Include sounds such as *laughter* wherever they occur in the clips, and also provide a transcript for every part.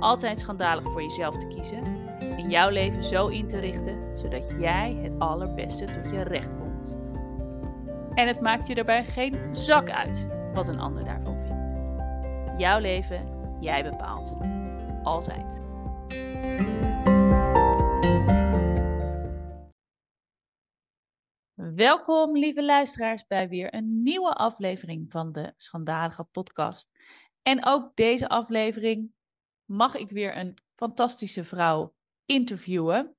altijd schandalig voor jezelf te kiezen en jouw leven zo in te richten zodat jij het allerbeste tot je recht komt. En het maakt je daarbij geen zak uit wat een ander daarvan vindt. Jouw leven, jij bepaalt. Altijd. Welkom, lieve luisteraars, bij weer een nieuwe aflevering van de Schandalige Podcast. En ook deze aflevering mag ik weer een fantastische vrouw interviewen.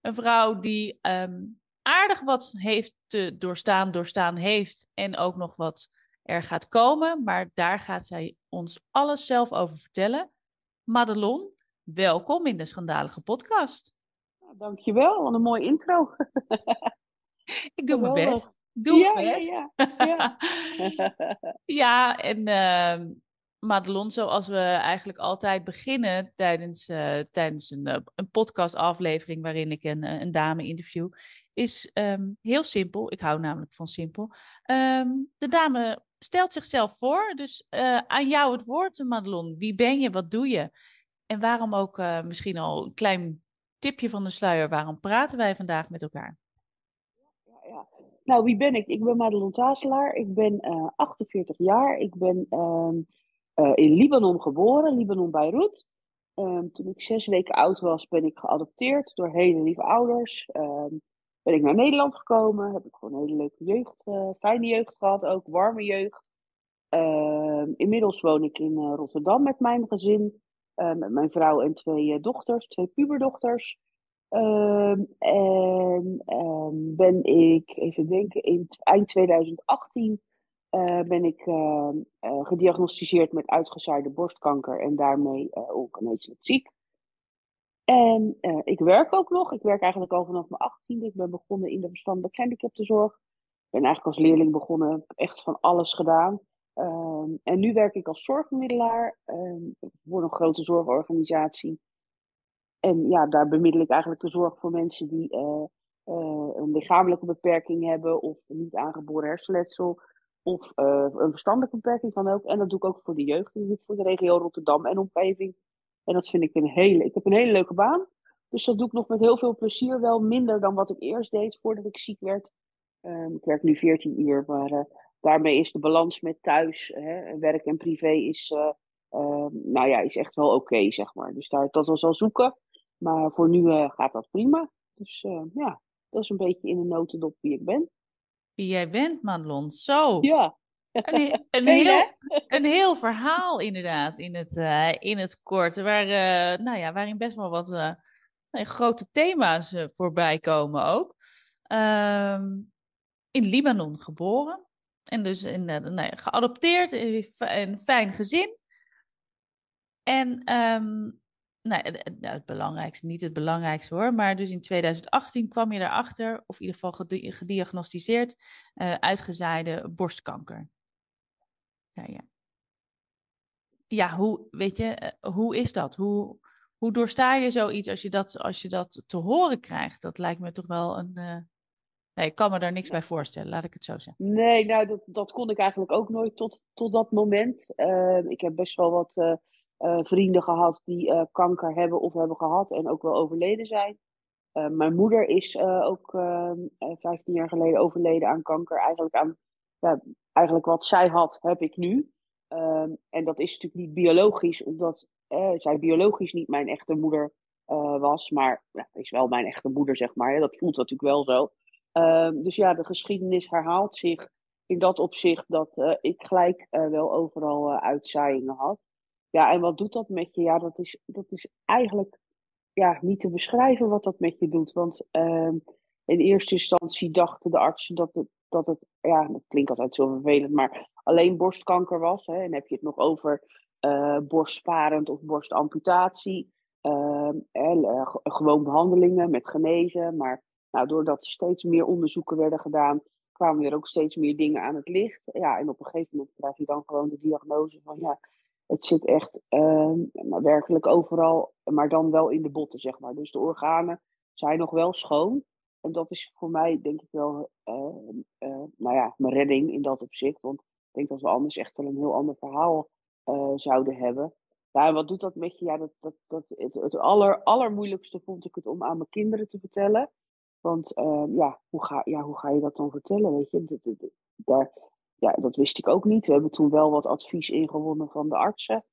Een vrouw die ehm, aardig wat heeft te doorstaan, doorstaan heeft en ook nog wat er gaat komen. Maar daar gaat zij ons alles zelf over vertellen. Madelon, welkom in de Schandalige Podcast. Dankjewel, wat een mooie intro. *laughs* Ik doe mijn best. Doe ja, mijn best. Ja, ja. ja. *laughs* ja en uh, Madelon, zoals we eigenlijk altijd beginnen tijdens, uh, tijdens een, uh, een podcastaflevering waarin ik een, een dame interview, is um, heel simpel. Ik hou namelijk van simpel. Um, de dame stelt zichzelf voor, dus aan jou het woord, Madelon. Wie ben je? Wat doe je? En waarom ook misschien al een klein tipje van de sluier, waarom praten wij vandaag met elkaar? Nou, wie ben ik? Ik ben Madelon Tazelaar. Ik ben uh, 48 jaar. Ik ben uh, in Libanon geboren, Libanon Beirut. Um, toen ik zes weken oud was, ben ik geadopteerd door hele lieve ouders. Um, ben ik naar Nederland gekomen. Heb ik gewoon een hele leuke jeugd, uh, fijne jeugd gehad, ook warme jeugd. Ehm, inmiddels woon ik in uh, Rotterdam met mijn gezin. met mijn vrouw en twee dochters, twee puberdochters. En ben ik, even denken, in eind 2018 uh, ben ik uh, uh, gediagnosticeerd met uitgezaaide borstkanker en daarmee ongeneeslijk ziek. En ik werk ook nog. Ik werk eigenlijk al vanaf mijn 18e. Ik ben begonnen in de verstandelijke gehandicaptenzorg. Ik ben eigenlijk als leerling begonnen, echt van alles gedaan. Um, en nu werk ik als zorgmiddelaar voor een grote zorgorganisatie. En ja, daar bemiddel ik eigenlijk de zorg voor mensen die een lichamelijke beperking hebben of een niet aangeboren hersenletsel of uh, een verstandelijke beperking van ook. En dat doe ik ook voor de jeugd, ik voor de regio Rotterdam en omgeving. En dat vind ik een hele, ik heb een hele leuke baan. Dus dat doe ik nog met heel veel plezier, wel minder dan wat ik eerst deed voordat ik ziek werd. Um, ik werk nu 14 uur, maar daarmee is de balans met thuis, hè, werk en privé is, nou ja, is echt wel oké, zeg maar. Dus daar, dat was al zoeken. Maar voor nu gaat dat prima. Dus ja, dat is een beetje in een notendop wie ik ben. Wie jij bent, Madelon. Zo. Ja. Een, een, heel, een heel verhaal inderdaad in het, uh, in het kort. Waar, nou ja, waarin best wel wat grote thema's voorbij komen ook. Um, in Libanon geboren. En dus in, nou ja, geadopteerd. In een fijn gezin. En um, nou, het belangrijkste, niet het belangrijkste hoor, maar dus in 2018 kwam je erachter, of in ieder geval gediagnosticeerd, uh, uitgezaaide borstkanker. Ja, ja. ja, hoe, weet je, uh, hoe is dat? Hoe, hoe doorsta je zoiets als je dat, als je dat te horen krijgt? Dat lijkt me toch wel een. Uh... Nee, ik kan me daar niks bij voorstellen, laat ik het zo zeggen. Nee, nou, dat, dat kon ik eigenlijk ook nooit tot, tot dat moment. ik heb best wel wat uh, vrienden gehad die uh, kanker hebben of hebben gehad en ook wel overleden zijn. Uh, mijn moeder is ook 15 jaar geleden overleden aan kanker. Eigenlijk, aan, ja, eigenlijk wat zij had, heb ik nu. Ehm, en dat is natuurlijk niet biologisch, omdat zij biologisch niet mijn echte moeder was. Maar ja, is wel mijn echte moeder, zeg maar. Dat voelt natuurlijk wel zo. Ehm, dus ja, de geschiedenis herhaalt zich in dat opzicht dat ik gelijk wel overal uitzaaiingen had. Ja, en wat doet dat met je? Ja, dat is, dat is eigenlijk ja, niet te beschrijven wat dat met je doet. Want ehm, in eerste instantie dachten de artsen dat het, dat het, ja, dat klinkt altijd zo vervelend, maar alleen borstkanker was. Hè, en heb je het nog over uh, borstsparend of borstamputatie. Uh, gewoon behandelingen met genezen. Maar nou, doordat er steeds meer onderzoeken werden gedaan, kwamen er ook steeds meer dingen aan het licht. Ja, en op een gegeven moment krijg je dan gewoon de diagnose van ja, het zit echt uh, werkelijk overal, maar dan wel in de botten, zeg maar. Dus de organen zijn nog wel schoon. En dat is voor mij, denk ik wel, uh, nou ja, mijn redding in dat opzicht. Want ik denk dat we anders echt wel een heel ander verhaal uh, zouden hebben. Ja, en wat doet dat met je? Ja, dat, dat, dat, het, het aller, allermoeilijkste vond ik het om aan mijn kinderen te vertellen. Want ehm, ja, hoe ga, ja, hoe ga je dat dan vertellen? Weet je, daar, ja, dat wist ik ook niet. We hebben toen wel wat advies ingewonnen van de artsen.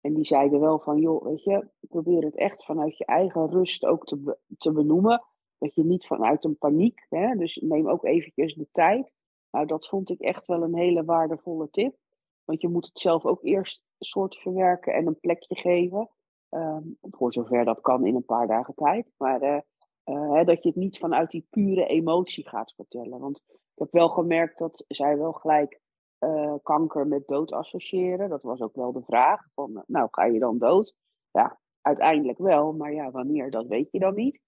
En die zeiden wel van, joh, weet je, probeer het echt vanuit je eigen rust ook te, te benoemen. Dat je niet vanuit een paniek, hè, dus neem ook eventjes de tijd. Nou, dat vond ik echt wel een hele waardevolle tip. Want je moet het zelf ook eerst soort verwerken en een plekje geven. Um, voor zover dat kan in een paar dagen tijd. Maar uh, hè, dat je het niet vanuit die pure emotie gaat vertellen. Want ik heb wel gemerkt dat zij wel gelijk uh, kanker met dood associëren. Dat was ook wel de vraag. Van, nou, ga je dan dood? Ja, uiteindelijk wel. Maar ja, wanneer, dat weet je dan niet.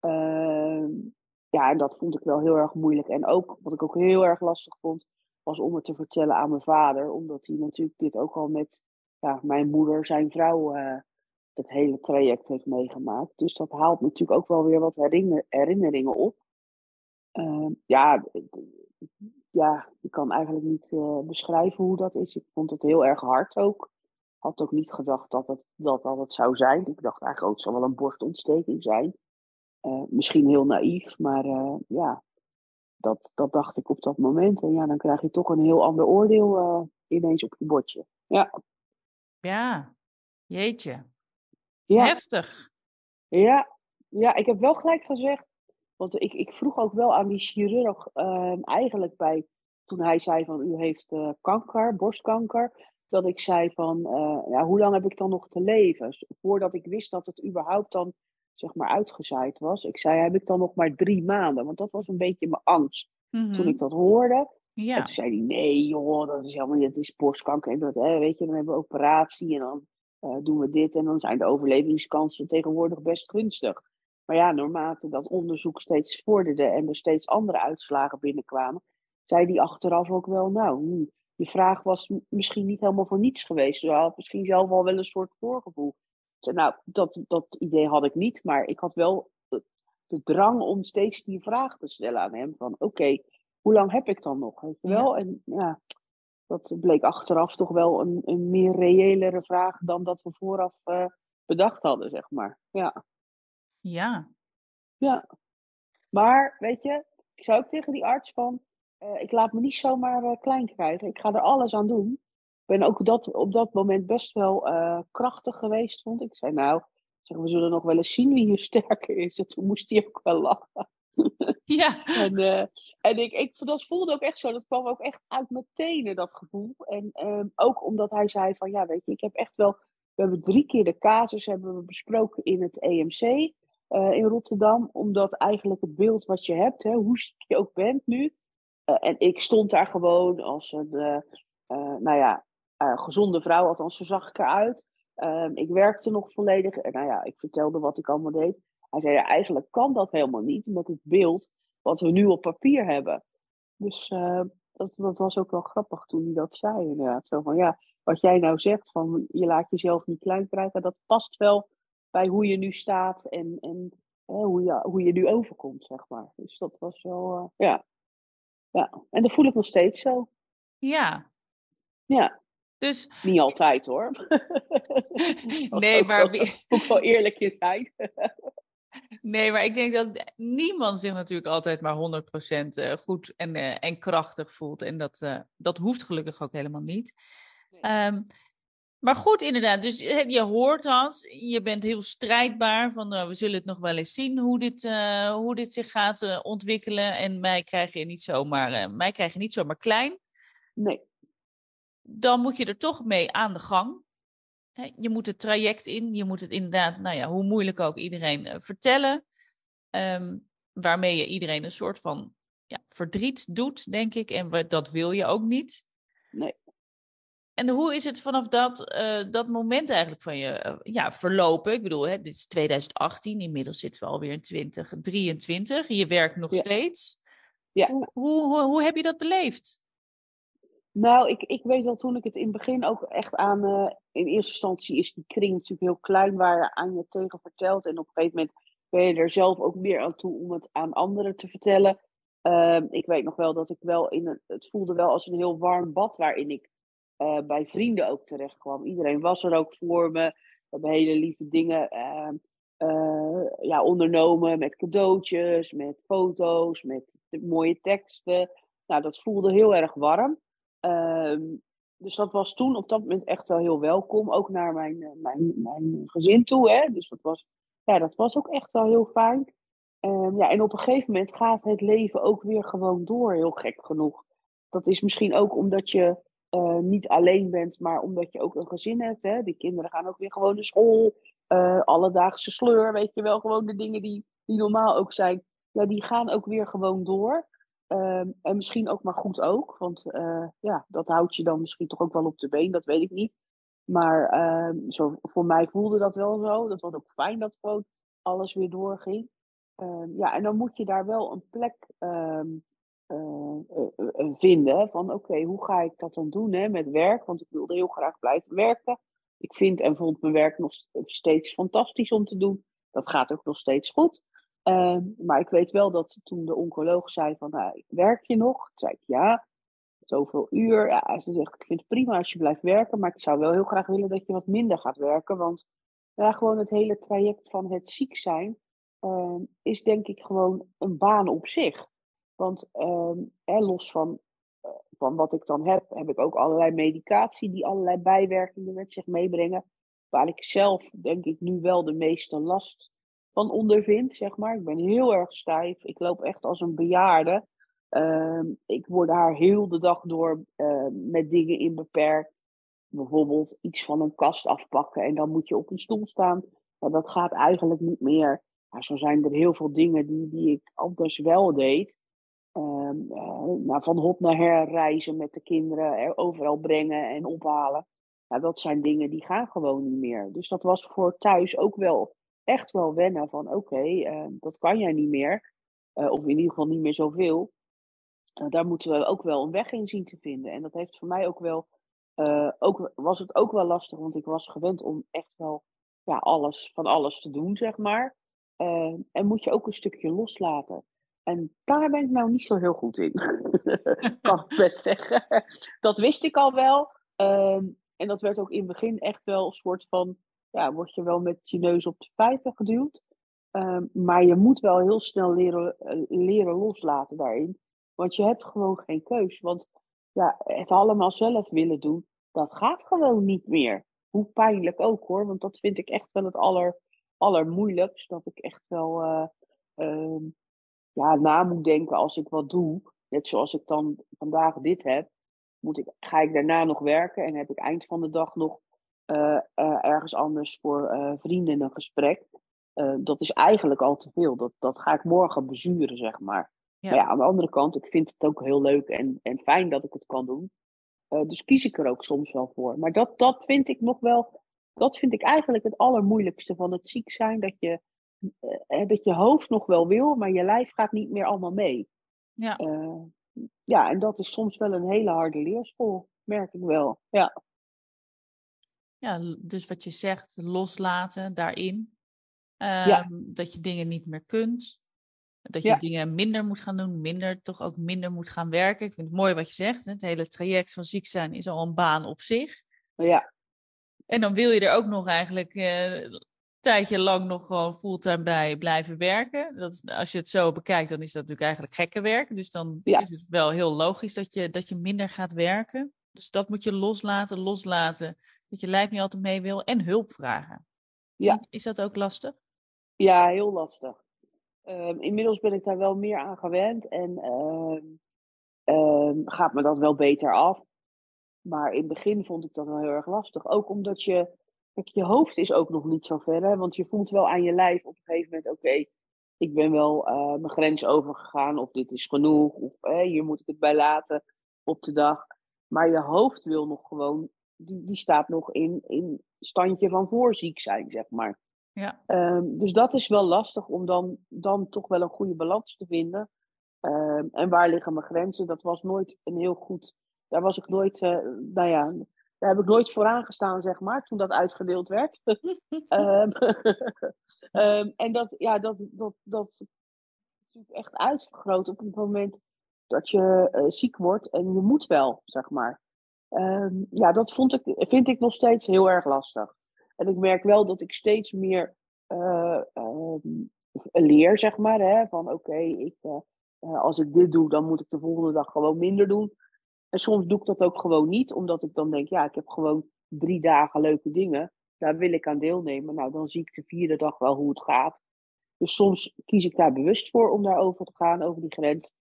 Uh, ja, en dat vond ik wel heel erg moeilijk. En ook, wat ik ook heel erg lastig vond, was om het te vertellen aan mijn vader. Omdat hij natuurlijk dit ook al met ja, mijn moeder, zijn vrouw, uh, het hele traject heeft meegemaakt. Dus dat haalt natuurlijk ook wel weer wat herinner herinneringen op. Uh, ja, ja, ik kan eigenlijk niet uh, beschrijven hoe dat is. Ik vond het heel erg hard ook. Had ook niet gedacht dat het, dat, dat het zou zijn. Ik dacht eigenlijk ook, het zal wel een borstontsteking zijn. Uh, misschien heel naïef, maar uh, ja, dat, dat dacht ik op dat moment. En ja, dan krijg je toch een heel ander oordeel ineens op je bordje. Ja. Ja, jeetje. Ja. Heftig. Ja. ja, ik heb wel gelijk gezegd, want ik, ik vroeg ook wel aan die chirurg, uh, eigenlijk bij, toen hij zei van u heeft uh, kanker, borstkanker, dat ik zei van uh, ja, hoe lang heb ik dan nog te leven? Voordat ik wist dat het überhaupt dan zeg maar uitgezaaid was. Ik zei heb ik dan nog maar drie maanden, want dat was een beetje mijn angst mm-hmm. toen ik dat hoorde. Ja. En toen zei hij nee joh, dat is helemaal niet, het is borstkanker en dat, hè, weet je, dan hebben we operatie en dan uh, doen we dit en dan zijn de overlevingskansen tegenwoordig best gunstig. Maar ja, naarmate dat onderzoek steeds vorderde en er steeds andere uitslagen binnenkwamen, zei die achteraf ook wel, nou, hm, je vraag was misschien niet helemaal voor niets geweest. Je had misschien zelf al wel een soort voorgevoel. Nou, dat, dat idee had ik niet, maar ik had wel de, de drang om steeds die vraag te stellen aan hem. Van oké, okay, hoe lang heb ik dan nog? Weet je wel? Ja. En ja, dat bleek achteraf toch wel een, een meer reëlere vraag dan dat we vooraf uh, bedacht hadden, zeg maar. Ja. Ja. Ja. Maar, weet je, ik zou ook tegen die arts van, uh, ik laat me niet zomaar uh, klein krijgen. Ik ga er alles aan doen. Ik ben ook dat, op dat moment best wel uh, krachtig geweest, vond ik. Ik zei, nou, zeg, we zullen nog wel eens zien wie hier *laughs* sterker is. En toen moest hij ook wel lachen. *laughs* Ja. en en ik, ik, dat voelde ook echt zo. Dat kwam ook echt uit mijn tenen, dat gevoel. En um, ook omdat hij zei van, ja, weet je, ik heb echt wel... We hebben drie keer de casus hebben we besproken in het EMC. Uh, in Rotterdam, omdat eigenlijk het beeld wat je hebt, hè, hoe ziek je ook bent nu. Uh, en ik stond daar gewoon als een, uh, nou ja, gezonde vrouw, althans zo zag ik eruit. Ehm, ik werkte nog volledig. En nou ja, ik vertelde wat ik allemaal deed. Hij zei, ja, eigenlijk kan dat helemaal niet met het beeld wat we nu op papier hebben. Dus dat, dat was ook wel grappig toen hij dat zei inderdaad. Zo van, ja, wat jij nou zegt, van je laat jezelf niet klein krijgen, dat past wel bij hoe je nu staat en, en hè, hoe, je, hoe je nu overkomt, zeg maar. Dus dat was wel, uh, ja. ja. En dat voel ik nog steeds zo. Ja. Ja. Dus... Niet altijd hoor. *laughs* nee, maar... Moet ik wel eerlijk zijn. *laughs* Nee, maar ik denk dat niemand zich natuurlijk altijd maar 100% eh, goed en, uh, en krachtig voelt. En dat, dat hoeft gelukkig ook helemaal niet. Nee. Um, Maar goed, inderdaad. Dus eh, je hoort dat. Je bent heel strijdbaar. Van, nou, we zullen het nog wel eens zien hoe dit, uh, hoe dit zich gaat uh, ontwikkelen. En mij krijg je niet zomaar, mij krijg je niet zomaar klein. Nee. Dan moet je er toch mee aan de gang. Je moet het traject in. Je moet het inderdaad, nou ja, hoe moeilijk ook iedereen vertellen. Um, waarmee je iedereen een soort van ja, verdriet doet, denk ik. En dat wil je ook niet. Nee. En hoe is het vanaf dat, uh, dat moment eigenlijk van je uh, ja, verlopen? Ik bedoel, hè, dit is 2018, inmiddels zitten we alweer in 2023. Je werkt nog Ja. steeds. Ja. Hoe, hoe, hoe, heb je dat beleefd? Nou, ik, ik weet wel toen ik het in het begin ook echt aan. eh, in eerste instantie is die kring natuurlijk heel klein waar je aan je tegen vertelt. En op een gegeven moment ben je er zelf ook meer aan toe om het aan anderen te vertellen. Ehm, ik weet nog wel dat ik wel in een. Het voelde wel als een heel warm bad waarin ik eh, bij vrienden ook terecht kwam. Iedereen was er ook voor me. We hebben hele lieve dingen ehm, eh, ja, ondernomen met cadeautjes, met foto's, met mooie teksten. Nou, dat voelde heel erg warm. Ehm, dus dat was toen op dat moment echt wel heel welkom. Ook naar mijn, eh, mijn, mijn gezin toe. Hè? Dus dat was, ja, dat was ook echt wel heel fijn. Ehm, ja, en op een gegeven moment gaat het leven ook weer gewoon door, heel gek genoeg. Dat is misschien ook omdat je eh, niet alleen bent, maar omdat je ook een gezin hebt. Hè? Die kinderen gaan ook weer gewoon naar school. eh, alledaagse sleur, weet je wel. Gewoon de dingen die, die normaal ook zijn. Ja, die gaan ook weer gewoon door. Ehm, en misschien ook maar goed ook. Want eh, ja, dat houdt je dan misschien toch ook wel op de been. Dat weet ik niet. Maar ehm, zo, voor mij voelde dat wel zo. Dat was ook fijn dat gewoon alles weer doorging. Ehm, ja, en dan moet je daar wel een plek eh, eh, eh, vinden. Van oké, hoe ga ik dat dan doen hè, met werk? Want ik wilde heel graag blijven werken. Ik vind en vond mijn werk nog steeds fantastisch om te doen. Dat gaat ook nog steeds goed. Ehm, maar ik weet wel dat toen de oncoloog zei van, nou, werk je nog? Toen zei ik ja, zoveel uur. Ja, ze zegt, ik vind het prima als je blijft werken, maar ik zou wel heel graag willen dat je wat minder gaat werken. Want ja, gewoon het hele traject van het ziek zijn ehm, is denk ik gewoon een baan op zich. Want ehm, los van, eh, van wat ik dan heb, heb ik ook allerlei medicatie die allerlei bijwerkingen met zich meebrengen. Waar ik zelf denk ik nu wel de meeste last van ondervind, zeg maar. Ik ben heel erg stijf. Ik loop echt als een bejaarde. Ehm, ik word daar heel de dag door eh, met dingen in beperkt. Bijvoorbeeld iets van een kast afpakken en dan moet je op een stoel staan. Ja, dat gaat eigenlijk niet meer. Zo zijn er heel veel dingen die, die ik anders wel deed. Ehm, eh, nou, van hot naar her reizen met de kinderen, er overal brengen en ophalen. Ja, dat zijn dingen die gaan gewoon niet meer. Dus dat was voor thuis ook wel echt wel wennen van oké, eh, dat kan jij niet meer. Eh, of in ieder geval niet meer zoveel. Uh, daar moeten we ook wel een weg in zien te vinden. En dat heeft voor mij ook wel, ook, was het ook wel lastig, want ik was gewend om echt wel ja, alles, van alles te doen, zeg maar. Uh, en moet je ook een stukje loslaten. En daar ben ik nou niet zo heel goed in, *laughs* kan ik best zeggen. Dat wist ik al wel. Um, en dat werd ook in het begin echt wel een soort van, ja, word je wel met je neus op de feiten geduwd. Um, maar je moet wel heel snel leren, leren loslaten daarin. Want je hebt gewoon geen keus. Want ja, het allemaal zelf willen doen, dat gaat gewoon niet meer. Hoe pijnlijk ook hoor. Want dat vind ik echt wel het aller, allermoeilijkst. Dat ik echt wel uh, uh, ja, na moet denken als ik wat doe. Net zoals ik dan vandaag dit heb. Moet ik, ga ik daarna nog werken en heb ik eind van de dag nog uh, ergens anders voor vrienden een gesprek. dat is eigenlijk al te veel. Dat, dat ga ik morgen bezuren, zeg maar. Ja. Maar ja, aan de andere kant, ik vind het ook heel leuk en, en fijn dat ik het kan doen. Dus kies ik er ook soms wel voor. Maar dat, dat vind ik nog wel, dat vind ik eigenlijk het allermoeilijkste van het ziek zijn. Dat je, dat je hoofd nog wel wil, maar je lijf gaat niet meer allemaal mee. Ja. Uh, ja, en dat is soms wel een hele harde leerschool, merk ik wel. Ja. Ja, dus wat je zegt, loslaten daarin. Ja. Dat je dingen niet meer kunt. Dat je Ja. dingen minder moet gaan doen, minder, toch ook minder moet gaan werken. Ik vind het mooi wat je zegt. hè. Het hele traject van ziek zijn is al een baan op zich. Ja, En dan wil je er ook nog eigenlijk eh, tijdje lang nog gewoon fulltime bij blijven werken. Dat is, als je het zo bekijkt, dan is dat natuurlijk eigenlijk gekke werk. Dus dan Ja. is het wel heel logisch dat je, dat je minder gaat werken. Dus dat moet je loslaten, loslaten. dat je lijf niet altijd mee wil en hulp vragen. Ja. Is dat ook lastig? Ja, heel lastig. Ehm, inmiddels ben ik daar wel meer aan gewend en ehm, ehm, gaat me dat wel beter af. Maar in het begin vond ik dat wel heel erg lastig. Ook omdat je, je hoofd is ook nog niet zo ver. Hè? Want je voelt wel aan je lijf op een gegeven moment, oké, ik ben wel uh, mijn grens overgegaan. Of dit is genoeg. Of hier moet ik het bij laten op de dag. Maar je hoofd wil nog gewoon, die, die staat nog in, in standje van voorziek zijn, zeg maar. Ja. Um, dus dat is wel lastig om dan, dan toch wel een goede balans te vinden. Um, en waar liggen mijn grenzen? Dat was nooit een heel goed. Daar was ik nooit, uh, nou ja, daar heb ik nooit vooraan gestaan, zeg maar, toen dat uitgedeeld werd. um, *laughs* *laughs* en dat, ja, dat, dat, dat is natuurlijk echt uitvergroot op het moment dat je uh, ziek wordt en je moet wel, zeg maar. ja, dat vond ik, vind ik nog steeds heel erg lastig. En ik merk wel dat ik steeds meer uh, um, leer, zeg maar. Hè, van oké, okay, ik, uh, als ik dit doe, dan moet ik de volgende dag gewoon minder doen. En soms doe ik dat ook gewoon niet, omdat ik dan denk, ja, ik heb gewoon drie dagen leuke dingen. Daar wil ik aan deelnemen. Nou, dan zie ik de vierde dag wel hoe het gaat. Dus soms kies ik daar bewust voor om daarover te gaan, over die grens.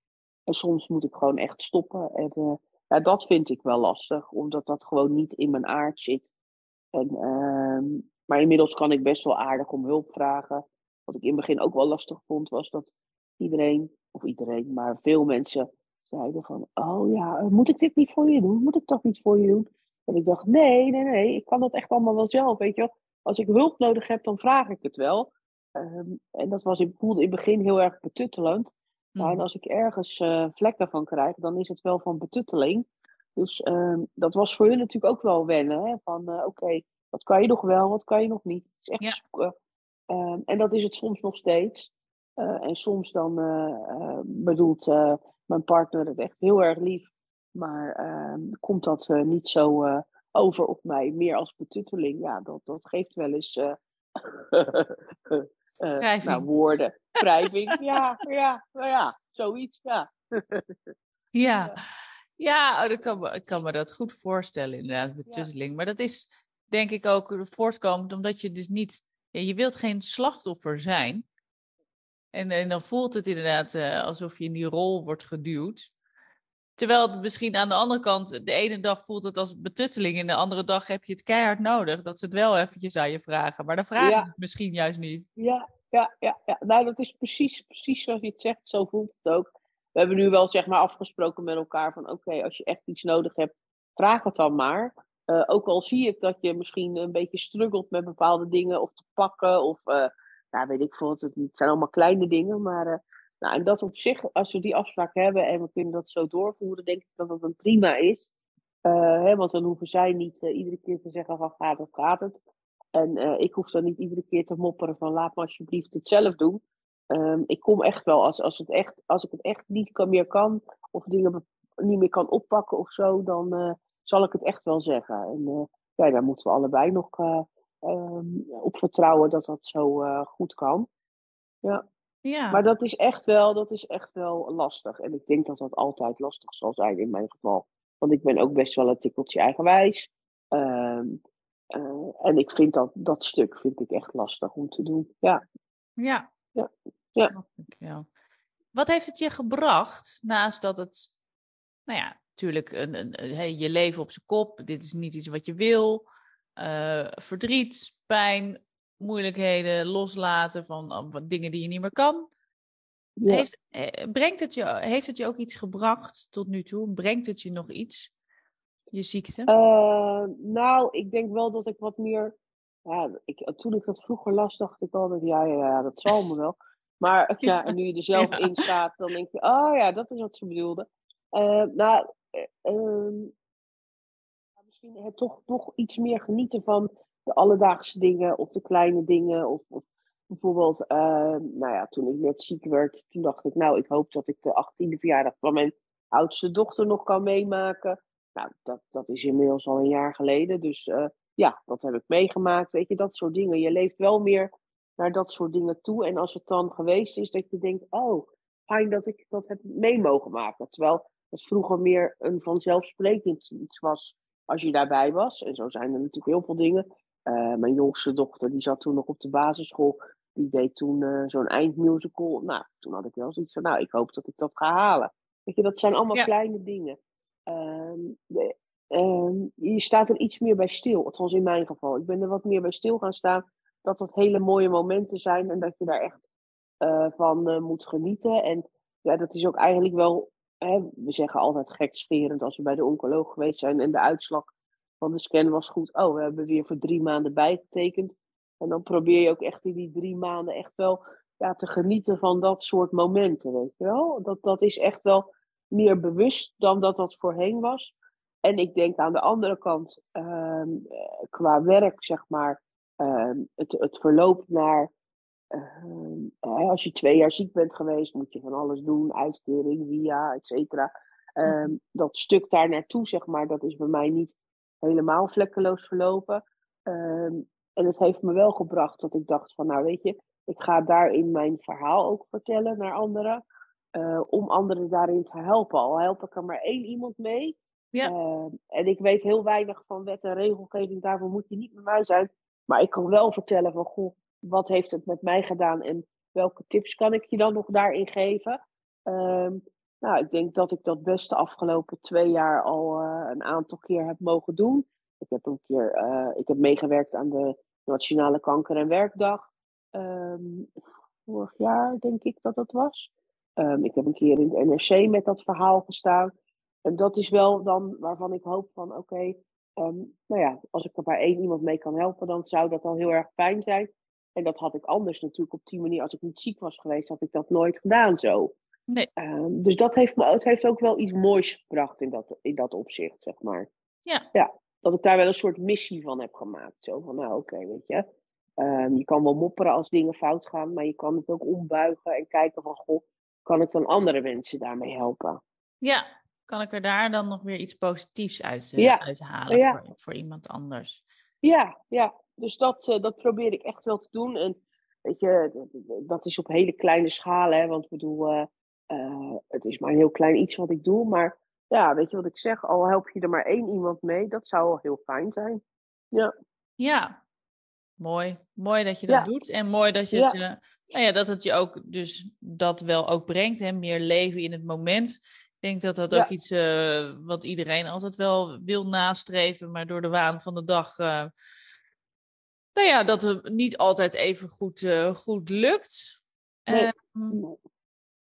En soms moet ik gewoon echt stoppen. En uh, ja, dat vind ik wel lastig, omdat dat gewoon niet in mijn aard zit. En, uh, maar inmiddels kan ik best wel aardig om hulp vragen. Wat ik in het begin ook wel lastig vond, was dat iedereen, of iedereen, maar veel mensen van, oh ja, moet ik dit niet voor je doen? Moet ik dat niet voor je doen? En ik dacht, nee, nee, nee, ik kan dat echt allemaal wel zelf, weet je wel. Als ik hulp nodig heb, dan vraag ik het wel. Um, en dat was, ik voelde in het begin heel erg betuttelend. Maar mm. als ik ergens uh, vlekken van krijg, dan is het wel van betutteling. Dus um, dat was voor hun natuurlijk ook wel wennen. Hè? Van uh, oké, okay, wat kan je nog wel, wat kan je nog niet. Het is echt ja. zoeken. Um, en dat is het soms nog steeds. Uh, en soms dan bedoelt mijn partner het echt heel erg lief. Maar ehm, komt dat niet zo over op mij, meer als betutteling. Ja, dat, dat geeft wel eens *laughs* nou, woorden. *laughs* Wrijving, ja, ja, nou ja, zoiets, ja. *laughs* ja. Ja, oh, ik kan, me, ik kan me dat goed voorstellen, inderdaad, betutteling. Ja. Maar dat is denk ik ook voortkomend omdat je dus niet... Ja, je wilt geen slachtoffer zijn. En, en dan voelt het inderdaad uh, alsof je in die rol wordt geduwd. Terwijl het misschien aan de andere kant, de ene dag voelt het als betutteling... en de andere dag heb je het keihard nodig. Dat ze het wel eventjes aan je vragen. Maar dan vragen ja. ze het misschien juist niet. Ja, ja, ja, ja. Nou, dat is precies, precies zoals je het zegt. Zo voelt het ook we hebben nu wel zeg maar afgesproken met elkaar van oké, als je echt iets nodig hebt, vraag het dan maar. Uh, ook al zie ik dat je misschien een beetje struggelt met bepaalde dingen of te pakken of uh, nou, weet ik veel, het zijn allemaal kleine dingen, maar uh, nou, en dat op zich, als we die afspraak hebben en we kunnen dat zo doorvoeren, denk ik dat dat een prima is. Hè, want dan hoeven zij niet iedere keer te zeggen van gaat het, gaat het. En ik hoef dan niet iedere keer te mopperen van laat me alsjeblieft het zelf doen. Um, ik kom echt wel, als, als, het echt, als ik het echt niet kan, meer kan, of dingen niet meer kan oppakken of zo, dan zal ik het echt wel zeggen. En ja, daar moeten we allebei nog um, op vertrouwen dat dat zo goed kan. Ja. ja. Maar dat is, echt wel, dat is echt wel lastig. En ik denk dat dat altijd lastig zal zijn in mijn geval. Want ik ben ook best wel een tikkeltje eigenwijs. Um, en ik vind dat, dat stuk vind ik echt lastig om te doen. Ja. Ja, ja. Ja. Snap ik, ja. Wat heeft het je gebracht, naast dat het, nou ja, natuurlijk een, een, een, je leven op zijn kop, dit is niet iets wat je wil, uh, verdriet, pijn, moeilijkheden, loslaten van uh, dingen die je niet meer kan. Ja. Heeft, eh, brengt het je, heeft het je ook iets gebracht tot nu toe? Brengt het je nog iets, je ziekte? Uh, nou, ik denk wel dat ik wat meer ja, ik, toen ik dat vroeger las, dacht ik altijd, ja, ja, ja dat zal me wel. Maar *laughs* ja, en nu je er zelf ja. in staat, dan denk je, oh ja, dat is wat ze bedoelde. Uh, nou, uh, het toch nog iets meer genieten van de alledaagse dingen of de kleine dingen. Of, of bijvoorbeeld, uh, nou ja, toen ik net ziek werd, toen dacht ik, nou, ik hoop dat ik de 18e verjaardag van mijn oudste dochter nog kan meemaken. Nou, dat, dat is inmiddels al een jaar geleden, dus ja, dat heb ik meegemaakt. Weet je, dat soort dingen. Je leeft wel meer naar dat soort dingen toe. En als het dan geweest is, dat je denkt, oh, fijn dat ik dat heb mee mogen maken. Terwijl het vroeger meer een vanzelfsprekend iets was als je daarbij was. En zo zijn er natuurlijk heel veel dingen. Eh, mijn jongste dochter, die zat toen nog op de basisschool. Die deed toen uh, zo'n eindmusical. Nou, toen had ik wel zoiets van, nou, ik hoop dat ik dat ga halen. Weet je, dat zijn allemaal kleine dingen. Ehm, de, ehm, je staat er iets meer bij stil, althans in mijn geval. Ik ben er wat meer bij stil gaan staan. Dat dat hele mooie momenten zijn en dat je daar echt uh, van moet genieten. En ja, dat is ook eigenlijk wel we zeggen altijd gekscherend als we bij de oncoloog geweest zijn en de uitslag van de scan was goed. Oh, we hebben weer voor drie maanden bijgetekend. En dan probeer je ook echt in die drie maanden echt wel ja, te genieten van dat soort momenten, weet je wel. Dat, dat is echt wel meer bewust dan dat dat voorheen was. En ik denk aan de andere kant, ehm, qua werk, zeg maar, ehm, het, het verloop naar uh, als je twee jaar ziek bent geweest, moet je van alles doen, uitkering, via, et cetera. Ehm, mhm. dat stuk daar naartoe, zeg maar, dat is bij mij niet helemaal vlekkeloos verlopen. Ehm, en het heeft me wel gebracht dat ik dacht van, nou weet je, ik ga daarin mijn verhaal ook vertellen naar anderen. Uh, om anderen daarin te helpen. Al help ik er maar één iemand mee. Ja. Uh, en ik weet heel weinig van wet en regelgeving, daarvoor moet je niet met mij zijn. Maar ik kan wel vertellen van, goh, wat heeft het met mij gedaan en welke tips kan ik je dan nog daarin geven? Um, nou, ik denk dat ik dat best de afgelopen twee jaar al uh, een aantal keer heb mogen doen. Ik heb een keer uh, ik heb meegewerkt aan de Nationale Kanker- en Werkdag. Um, vorig jaar denk ik dat dat was. Um, ik heb een keer in het NRC met dat verhaal gestaan. En dat is wel dan waarvan ik hoop van oké, nou ja, als ik er bij één iemand mee kan helpen, dan zou dat al heel erg fijn zijn. En dat had ik anders natuurlijk op die manier, als ik niet ziek was geweest, had ik dat nooit gedaan zo. Nee. Um, dus dat heeft me, het heeft ook wel iets moois gebracht in dat, in dat opzicht, zeg maar. Ja. ja. Dat ik daar wel een soort missie van heb gemaakt. Zo van, nou oké, okay, weet je. Um, je kan wel mopperen als dingen fout gaan, maar je kan het ook ombuigen en kijken van, goh, kan ik dan andere mensen daarmee helpen? Ja, kan ik er daar dan nog weer iets positiefs uit, ja. uithalen ja. Voor, voor iemand anders? Ja, ja dus dat, uh, dat probeer ik echt wel te doen. En weet je, dat is op hele kleine schalen. Hè, want ik bedoel, uh, uh, het is maar een heel klein iets wat ik doe. Maar ja, weet je wat ik zeg? Al help je er maar één iemand mee, dat zou al heel fijn zijn. Ja. Ja, mooi. Mooi dat je dat ja. doet. En mooi dat, je het, ja. nou ja, dat het je ook dus dat wel ook brengt. Hè? Meer leven in het moment. Ik denk dat dat ook iets uh, wat iedereen altijd wel wil nastreven, maar door de waan van de dag uh, nou ja, dat het niet altijd even goed, uh, goed lukt. Nee. Um,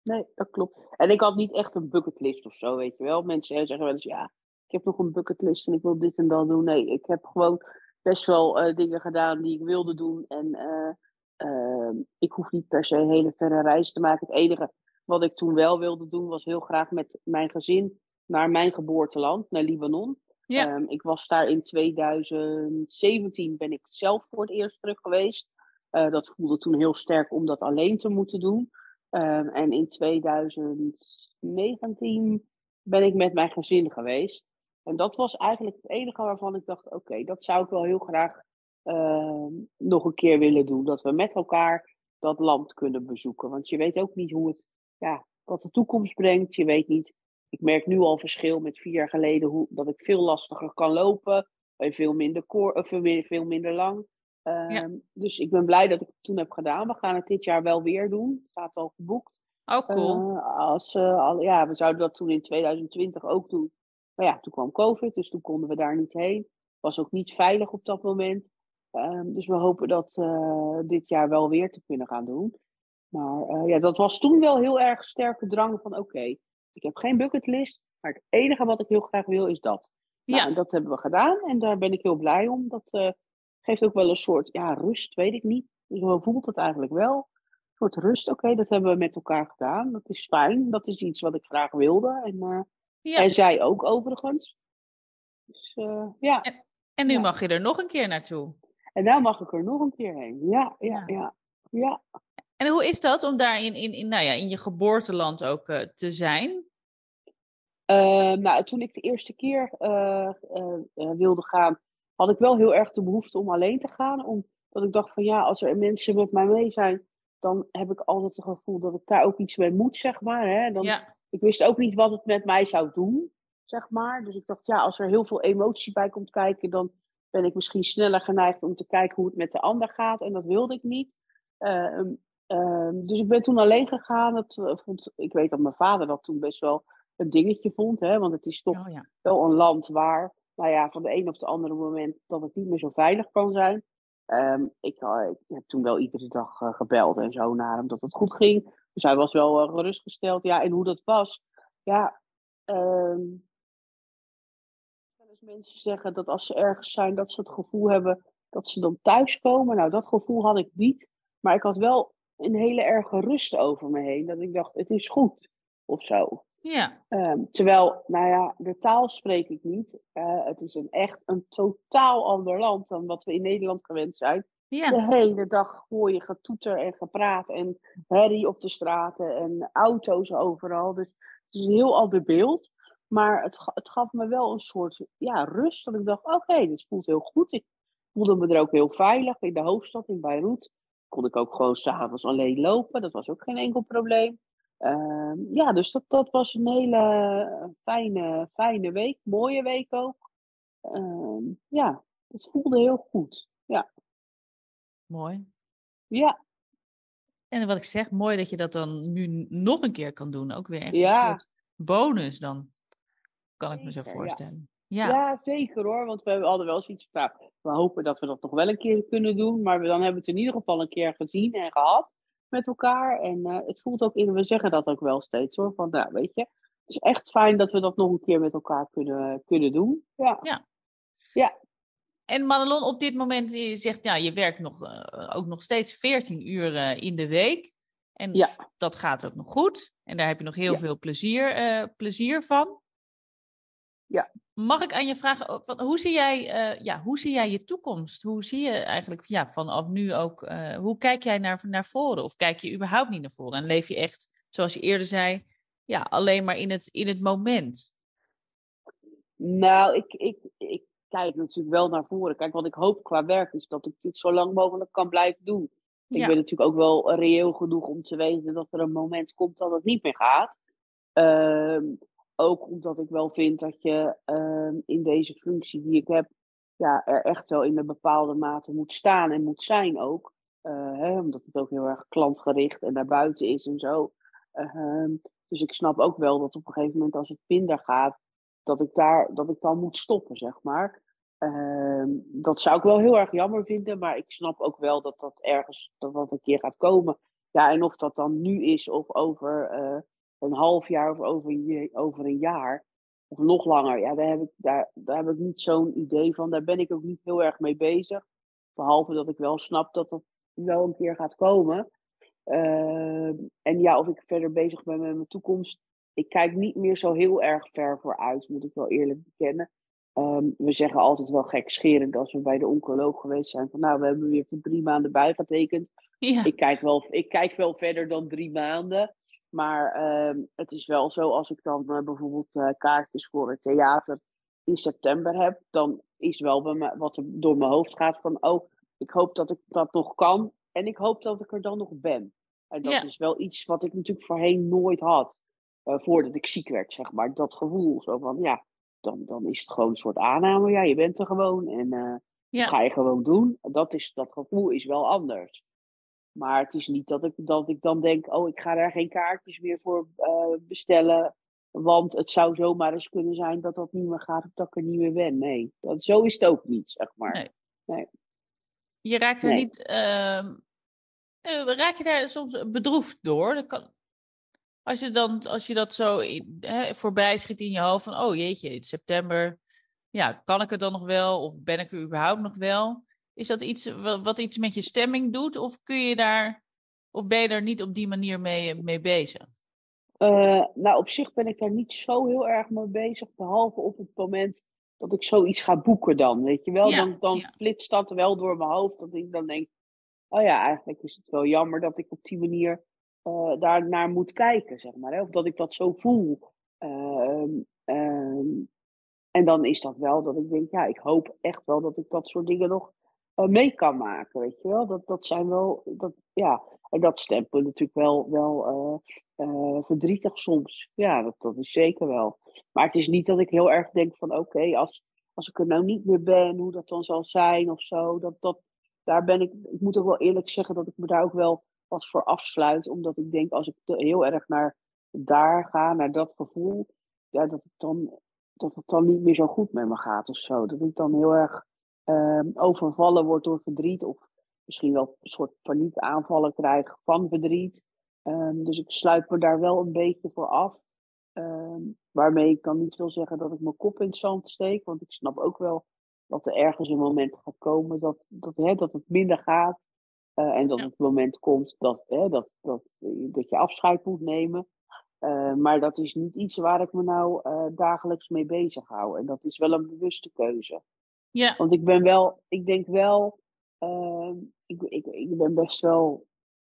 nee, dat klopt. En ik had niet echt een bucketlist of zo, weet je wel. Mensen zeggen wel eens, ja, ik heb nog een bucketlist en ik wil dit en dat doen. Nee, ik heb gewoon best wel uh, dingen gedaan die ik wilde doen. En uh, ik hoef niet per se een hele verre reis te maken. Het enige wat ik toen wel wilde doen, was heel graag met mijn gezin naar mijn geboorteland, naar Libanon. Ja. Um, ik was daar in 2017 ben ik zelf voor het eerst terug geweest. Uh, dat voelde toen heel sterk om dat alleen te moeten doen. Um, en in 2019 ben ik met mijn gezin geweest. En dat was eigenlijk het enige waarvan ik dacht: oké, dat zou ik wel heel graag uh, nog een keer willen doen. Dat we met elkaar dat land kunnen bezoeken. Want je weet ook niet hoe het, ja, wat de toekomst brengt. Je weet niet ik merk nu al verschil met vier jaar geleden hoe, dat ik veel lastiger kan lopen. En veel minder, koor, of veel minder lang. Um, Dus ik ben blij dat ik het toen heb gedaan. We gaan het dit jaar wel weer doen. Het staat al geboekt. Oh, cool. Uh, als, uh, al, ja, we zouden dat toen in 2020 ook doen. Maar ja, toen kwam COVID, dus toen konden we daar niet heen. Was ook niet veilig op dat moment. Um, dus we hopen dat uh, dit jaar wel weer te kunnen gaan doen. Maar ja, dat was toen wel heel erg sterke drang van oké, okay, ik heb geen bucketlist, maar het enige wat ik heel graag wil is dat. Nou, ja. En dat hebben we gedaan en daar ben ik heel blij om. Dat uh, geeft ook wel een soort ja, rust, weet ik niet. Dus hoe voelt het eigenlijk wel? Een soort rust, oké, dat hebben we met elkaar gedaan. Dat is fijn, dat is iets wat ik graag wilde. En, uh, ja. en zij ook overigens. Dus, uh, ja. En, en nu ja. mag je er nog een keer naartoe. En nu mag ik er nog een keer heen. Ja, ja, ja. ja. En hoe is dat om daar in, in, in, nou ja, in je geboorteland ook uh, te zijn? Uh, nou, toen ik de eerste keer uh, wilde gaan, had ik wel heel erg de behoefte om alleen te gaan. Omdat ik dacht van ja, als er mensen met mij mee zijn, dan heb ik altijd het gevoel dat ik daar ook iets mee moet, zeg maar. Hè? Dan, ja. Ik wist ook niet wat het met mij zou doen. zeg maar. Dus ik dacht, ja, als er heel veel emotie bij komt kijken, dan ben ik misschien sneller geneigd om te kijken hoe het met de ander gaat. En dat wilde ik niet. Ehm, ehm, dus ik ben toen alleen gegaan. Dat, eh, vond, ik weet dat mijn vader dat toen best wel een dingetje vond. Hè? Want het is toch Oh ja. wel een land waar, nou ja, van de een op de andere moment dat het niet meer zo veilig kan zijn. Ehm, ik, eh, ik heb toen wel iedere dag eh, gebeld en zo naar hem dat het goed ging. Dus hij was wel gerustgesteld. Ja, en hoe dat was, ja. ehm mensen zeggen dat als ze ergens zijn, dat ze het gevoel hebben dat ze dan thuiskomen. Nou, dat gevoel had ik niet. Maar ik had wel een hele erge rust over me heen. Dat ik dacht, het is goed. Of zo. Ja, Ehm, terwijl, nou ja, de taal spreek ik niet. Eh, het is een echt een totaal ander land dan wat we in Nederland gewend zijn. ja, De hele dag hoor je getoeter en gepraat en herrie op de straten en auto's overal. Dus het is een heel ander beeld. Maar het, het gaf me wel een soort ja, rust. Dat ik dacht, oké, dit voelt heel goed. Ik voelde me er ook heel veilig in de hoofdstad, in Beirut. Kon ik ook gewoon s'avonds alleen lopen. Dat was ook geen enkel probleem. Ehm, ja, dus dat, dat was een hele fijne, fijne week. Mooie week ook. Ehm, ja, het voelde heel goed. Ja, mooi. ja. En wat ik zeg, mooi dat je dat dan nu nog een keer kan doen. Ook weer echt Ja. een soort bonus dan, kan ik me zo voorstellen. Ja. Ja, zeker hoor. Want we hadden wel zoiets van, nou, we hopen dat we dat nog wel een keer kunnen doen. Maar we, dan hebben we het in ieder geval een keer gezien en gehad met elkaar. En eh, het voelt ook in, we zeggen dat ook wel steeds hoor. Van, nou, weet je, het is echt fijn dat we dat nog een keer met elkaar kunnen, kunnen doen. Ja. Ja. Ja. En Madelon, op dit moment, je zegt ja, je werkt nog, eh, ook nog steeds 14 uur eh, in de week. En Ja. dat gaat ook nog goed. En daar heb je nog heel Ja. veel plezier, plezier van. Ja. Mag ik aan je vragen, van, hoe, zie jij, eh, ja, hoe zie jij je toekomst? Hoe zie je eigenlijk ja, vanaf nu ook, eh, hoe kijk jij naar, naar voren? Of kijk je überhaupt niet naar voren? En leef je echt, zoals je eerder zei, ja, alleen maar in het, in het moment? Nou, ik, ik, ik kijk natuurlijk wel naar voren. Kijk, wat ik hoop qua werk is dat ik dit zo lang mogelijk kan blijven doen. Ik ben natuurlijk ook wel reëel genoeg om te weten dat er een moment komt dat het niet meer gaat. Ehm, ook omdat ik wel vind dat je ehm, in deze functie die ik heb, ja, er echt wel in een bepaalde mate moet staan en moet zijn ook. Eh, hè, omdat het ook heel erg klantgericht en naar buiten is en zo. Ehm, dus ik snap ook wel dat op een gegeven moment als het minder gaat, dat ik daar dat ik dan moet stoppen, zeg maar. Ehm, dat zou ik wel heel erg jammer vinden, maar ik snap ook wel dat dat ergens dat dat een keer gaat komen. Ja, en of dat dan nu is of over eh, een half jaar of over, je- over een jaar of nog langer, ja, daar heb ik, daar, daar heb ik niet zo'n idee van. Daar ben ik ook niet heel erg mee bezig. Behalve dat ik wel snap dat dat wel een keer gaat komen. Ehm, en ja, of ik verder bezig ben met mijn toekomst. Ik kijk niet meer zo heel erg ver vooruit, moet ik wel eerlijk bekennen. Ehm, we zeggen altijd wel gekscherend als we bij de oncoloog geweest zijn. Van nou, we hebben weer voor drie maanden bijgetekend. Ja, Ik kijk wel, ik kijk wel verder dan drie maanden. Maar ehm, het is wel zo, als ik dan eh, bijvoorbeeld eh, kaartjes voor het theater in september heb, dan is wel bij me, wat er door mijn hoofd gaat van, oh, ik hoop dat ik dat nog kan en ik hoop dat ik er dan nog ben. En dat Ja. is wel iets wat ik natuurlijk voorheen nooit had, eh, voordat ik ziek werd, zeg maar. Dat gevoel, zo van, ja, dan, dan is het gewoon een soort aanname, ja, je bent er gewoon en ja. ga je gewoon doen. Dat, is, dat gevoel is wel anders. Maar het is niet dat ik, dat ik dan denk, oh, ik ga daar geen kaartjes meer voor eh, bestellen. Want het zou zomaar eens kunnen zijn dat dat niet meer gaat of dat ik er niet meer ben. Nee, dat, zo is het ook niet, zeg maar. Nee. Je raakt er Nee. niet. eh, raak je daar soms bedroefd door? Dat kan, als, je dan, als je dat zo in, hè, voorbij schiet in je hoofd van, oh jeetje, is september. Ja, kan ik het dan nog wel? Of ben ik er überhaupt nog wel? Is dat iets wa- wat iets met je stemming doet? Of kun je daar, of ben je er niet op die manier mee, mee bezig? Eh, nou, op zich ben ik daar niet zo heel erg mee bezig. Behalve op het moment dat ik zoiets ga boeken dan, weet je wel. Ja, dan dan ja. flitst dat wel door mijn hoofd. Dat ik dan denk, oh ja, eigenlijk is het wel jammer dat ik op die manier eh, daar naar moet kijken, zeg maar. Hè? Of dat ik dat zo voel. Ehm, ehm, en dan is dat wel dat ik denk, ja, ik hoop echt wel dat ik dat soort dingen nog mee kan maken, weet je wel. Dat, dat zijn wel, dat, ja, en dat stemt me natuurlijk wel, wel eh, eh, verdrietig soms. Ja, dat, dat is zeker wel. Maar het is niet dat ik heel erg denk van oké, als, als ik er nou niet meer ben, hoe dat dan zal zijn of zo. Dat, dat, daar ben ik, ik moet ook wel eerlijk zeggen dat ik me daar ook wel wat voor afsluit. Omdat ik denk, als ik heel erg naar daar ga, naar dat gevoel, ja, dat, het dan, dat het dan niet meer zo goed met me gaat of zo. Dat ik dan heel erg ehm, overvallen word door verdriet. Of misschien wel een soort paniekaanvallen krijg van verdriet. Ehm, dus ik sluit me daar wel een beetje voor af. Ehm, waarmee ik dan niet wil zeggen dat ik mijn kop in het zand steek. Want ik snap ook wel dat er ergens een moment gaat komen dat, dat, hè, dat het minder gaat. Uh, en dat het moment komt dat, hè, dat, dat, dat je afscheid moet nemen. Uh, maar dat is niet iets waar ik me nou uh, dagelijks mee bezig hou. En dat is wel een bewuste keuze. Ja. Want ik ben wel, ik denk wel, ehm, ik, ik, ik ben best wel,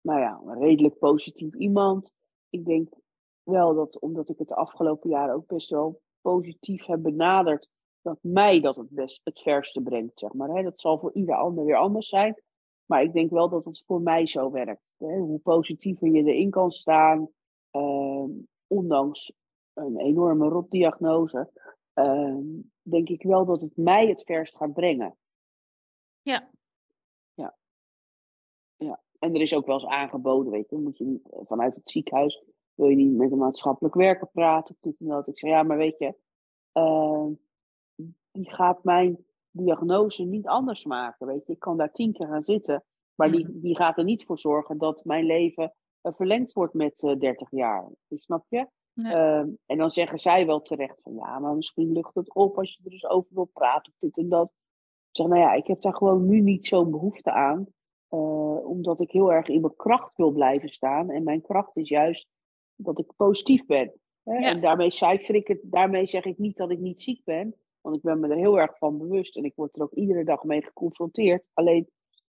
nou ja, een redelijk positief iemand. Ik denk wel dat, omdat ik het de afgelopen jaren ook best wel positief heb benaderd, dat mij dat het best het verste brengt, zeg maar. Hè. Dat zal voor ieder ander weer anders zijn. Maar ik denk wel dat het voor mij zo werkt. Hè. Hoe positiever je erin kan staan, uh, ondanks een enorme rotdiagnose, uh, denk ik wel dat het mij het verst gaat brengen. Ja. Ja. Ja. En er is ook wel eens aangeboden, weet je, moet je niet vanuit het ziekenhuis wil je niet met een maatschappelijk werker praten of dit en dat. Ik zeg, ja, maar weet je, uh, die gaat mijn diagnose niet anders maken, weet je. Ik kan daar tien keer gaan zitten, maar die, Mhm. die gaat er niet voor zorgen dat mijn leven uh, verlengd wordt met uh, 30 jaar. Dus snap je? Ja. Uh, en dan zeggen zij wel terecht van, ja, maar misschien lucht het op als je er dus over wil praten of dit en dat. Ik zeg, nou ja, ik heb daar gewoon nu niet zo'n behoefte aan. Uh, omdat ik heel erg in mijn kracht wil blijven staan. En mijn kracht is juist dat ik positief ben. Hè? Ja. En daarmee cijfer ik het, daarmee zeg ik niet dat ik niet ziek ben. Want ik ben me er heel erg van bewust. En ik word er ook iedere dag mee geconfronteerd. Alleen,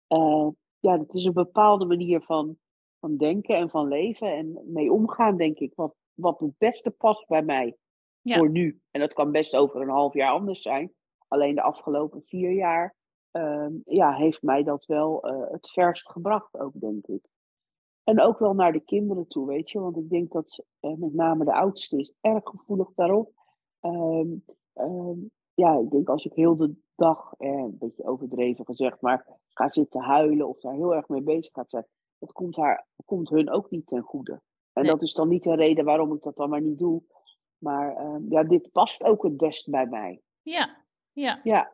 uh, ja, het is een bepaalde manier van, van denken en van leven. En mee omgaan, denk ik. Wat, wat het beste past bij mij. Ja. Voor nu. En dat kan best over een half jaar anders zijn. Alleen de afgelopen vier jaar uh, ja, heeft mij dat wel uh, het verst gebracht ook, denk ik. En ook wel naar de kinderen toe, weet je. Want ik denk dat uh, met name de oudste is erg gevoelig daarop. Um, um, ja, ik denk als ik heel de dag, eh, een beetje overdreven gezegd, maar ga zitten huilen of daar heel erg mee bezig gaat zijn, dat komt, haar, komt hun ook niet ten goede. En Nee. dat is dan niet de reden waarom ik dat dan maar niet doe. Maar uh, ja, dit past ook het best bij mij. Ja, ja. Ja,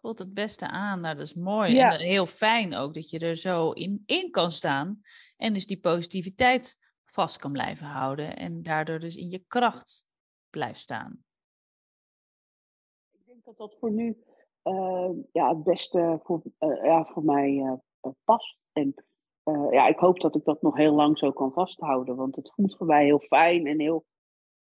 Voelt het beste aan. Nou, dat is mooi. Ja. En eh, heel fijn ook dat je er zo in, in kan staan. En dus die positiviteit vast kan blijven houden. En daardoor dus in je kracht blijft staan. ik denk dat dat voor nu uh, ja, het beste voor, uh, ja, voor mij uh, past. En ja, ik hoop dat ik dat nog heel lang zo kan vasthouden. Want het voelt voor mij heel fijn en heel.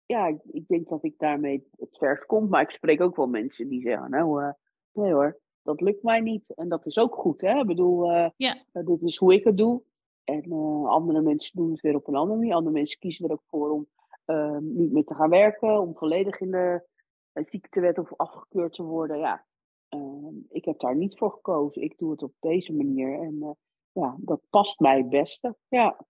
Ja, ik, ik denk dat ik daarmee het vers kom. Maar ik spreek ook wel mensen die zeggen: Nou, nee hoor, dat lukt mij niet. En dat is ook goed, hè? Ik bedoel, ja. dit is hoe ik het doe. En andere mensen doen het weer op een andere manier. Andere mensen kiezen er ook voor om niet meer te gaan werken, om volledig in de ziektewet of afgekeurd te worden. Ja, ik heb daar niet voor gekozen. Ik doe het op deze manier. En ja, dat past mij het beste. Ja.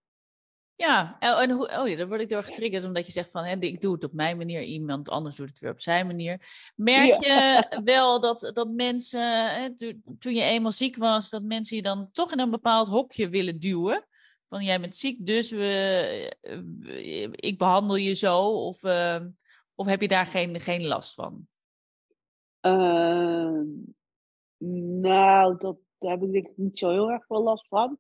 Ja, en hoe, oh ja, dan word ik door getriggerd omdat je zegt van, hè, ik doe het op mijn manier, iemand anders doet het weer op zijn manier. Merk ja. je *laughs* wel dat, dat mensen, hè, toen je eenmaal ziek was, dat mensen je dan toch in een bepaald hokje willen duwen? Van jij bent ziek, dus we, uh, ik behandel je zo, of, uh, of heb je daar geen, geen last van? Uh, nou, dat, daar heb ik denk ik niet zo heel erg veel last van.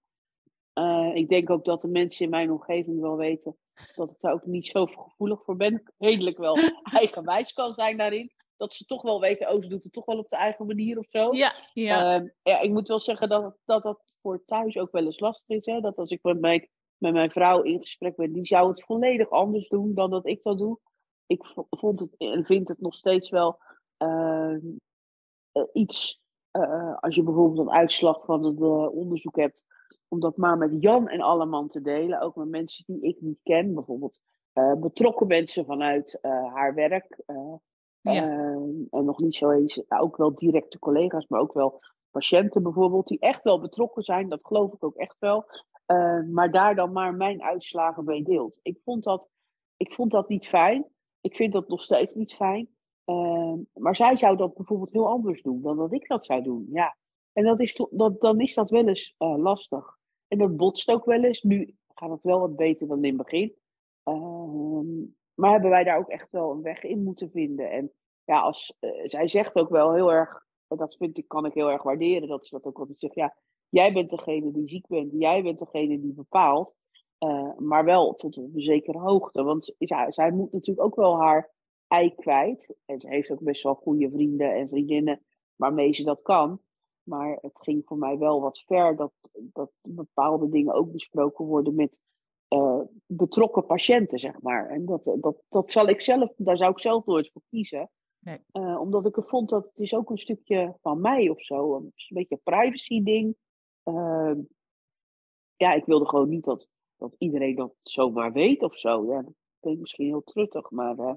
Uh, ik denk ook dat de mensen in mijn omgeving wel weten dat ik daar ook niet zo gevoelig voor ben. Redelijk wel *laughs* eigenwijs kan zijn daarin. Dat ze toch wel weten, oh, ze doet het toch wel op de eigen manier of zo. Ja, ja. Uh, ja ik moet wel zeggen dat, dat dat voor thuis ook wel eens lastig is. Hè? Dat als ik met mijn, met mijn vrouw in gesprek ben, die zou het volledig anders doen dan dat ik dat doe. Ik vond het en vind het nog steeds wel uh, iets, uh, als je bijvoorbeeld een uitslag van het uh, onderzoek hebt, om dat maar met Jan en Alleman te delen. Ook met mensen die ik niet ken. Bijvoorbeeld uh, betrokken mensen vanuit haar werk. Ja. en nog niet zo eens, ook wel directe collega's, maar ook wel patiënten bijvoorbeeld, die echt wel betrokken zijn. Dat geloof ik ook echt wel. Maar daar dan maar mijn uitslagen mee deelt. Ik vond dat, ik vond dat niet fijn. ik vind dat nog steeds niet fijn. Ehm, maar zij zou dat bijvoorbeeld heel anders doen dan dat ik dat zou doen. Ja. En dat is, dat, dan is dat wel eens uh, lastig. En dat botst ook wel eens. Nu gaat het wel wat beter dan in het begin. Ehm, maar hebben wij daar ook echt wel een weg in moeten vinden. En ja, als, uh, zij zegt ook wel heel erg, dat vind ik, kan ik heel erg waarderen, dat ze dat ook altijd zegt. Ja, jij bent degene die ziek bent, jij bent degene die bepaalt. Uh, maar wel tot een zekere hoogte. Want ja, zij moet natuurlijk ook wel haar ei kwijt. En ze heeft ook best wel goede vrienden en vriendinnen waarmee ze dat kan. Maar het ging voor mij wel wat ver dat, dat bepaalde dingen ook besproken worden met uh, betrokken patiënten, zeg maar. En dat, dat, dat zal ik zelf, daar zou ik zelf nooit voor kiezen. Nee. Uh, omdat ik er vond dat het is ook een stukje van mij of zo. Een, beetje een privacy ding. Uh, ja, ik wilde gewoon niet dat, dat iedereen dat zomaar weet of zo. Ja, dat klinkt misschien heel truttig, maar uh,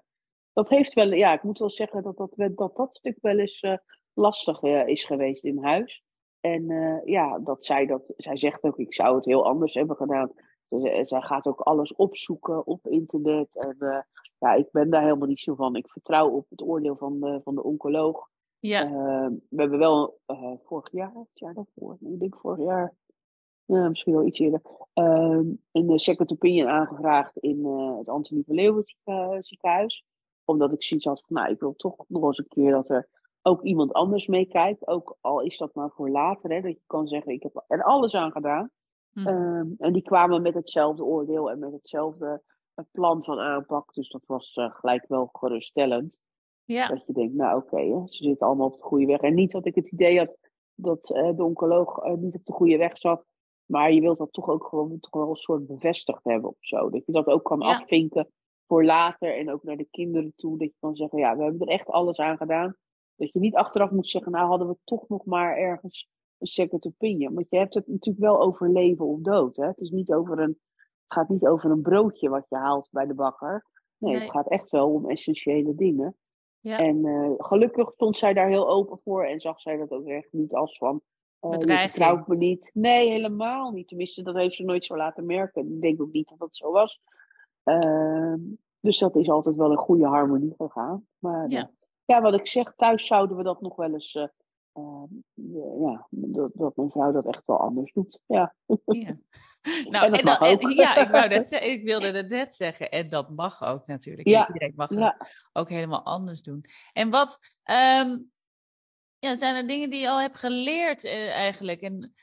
dat heeft wel, ja, ik moet wel zeggen dat dat, dat, dat stuk wel eens lastig is geweest in huis. En ja, dat zij dat, zij zegt ook, ik zou het heel anders hebben gedaan. Dus, zij gaat ook alles opzoeken op internet. En ja, ik ben daar helemaal niet zo van. Ik vertrouw op het oordeel van de, van de oncoloog. Ja. We hebben wel vorig jaar, het jaar daarvoor, ik denk vorig jaar, misschien wel iets eerder, ehm, een second opinion aangevraagd in eh, het Antonie van Leeuwen ziekenhuis. Omdat ik zoiets had van, nou, ik wil toch nog eens een keer dat er ook iemand anders meekijkt. Ook al is dat maar voor later, hè, dat je kan zeggen, ik heb er alles aan gedaan. Mm. en die kwamen met hetzelfde oordeel en met hetzelfde een plan van aanpak. Dus dat was uh, gelijk wel geruststellend. Ja. Dat je denkt, nou oké, okay, ze zitten allemaal op de goede weg. En niet dat ik het idee had dat uh, de oncoloog uh, niet op de goede weg zat. Maar je wilt dat toch ook gewoon toch wel een soort bevestigd hebben of zo. Dat je dat ook kan ja. afvinken voor later en ook naar de kinderen toe. Dat je kan zeggen, ja, we hebben er echt alles aan gedaan. Dat je niet achteraf moet zeggen, nou hadden we toch nog maar ergens een second opinion. Want je hebt het natuurlijk wel over leven of dood. Hè? Het is niet over een het gaat niet over een broodje wat je haalt bij de bakker. Nee, het gaat echt wel om essentiële dingen. Ja. En uh, gelukkig stond zij daar heel open voor en zag zij dat ook echt niet als van. Uh, je me niet. Nee, helemaal niet. Tenminste, dat heeft ze nooit zo laten merken. Ik denk ook niet dat dat zo was. Uh, dus dat is altijd wel een goede harmonie gegaan. Maar ja. ja, wat ik zeg, thuis zouden we dat nog wel eens uh, uh, ja, dat, dat, mijn vrouw dat echt wel anders doet. Ja. ja. *laughs* Nou, en, dan, en ja, ik, wou net *laughs* ik wilde het net zeggen. En dat mag ook natuurlijk. Ja. Iedereen mag het ook helemaal anders doen. En wat um, ja, zijn er dingen die je al hebt geleerd uh, eigenlijk? En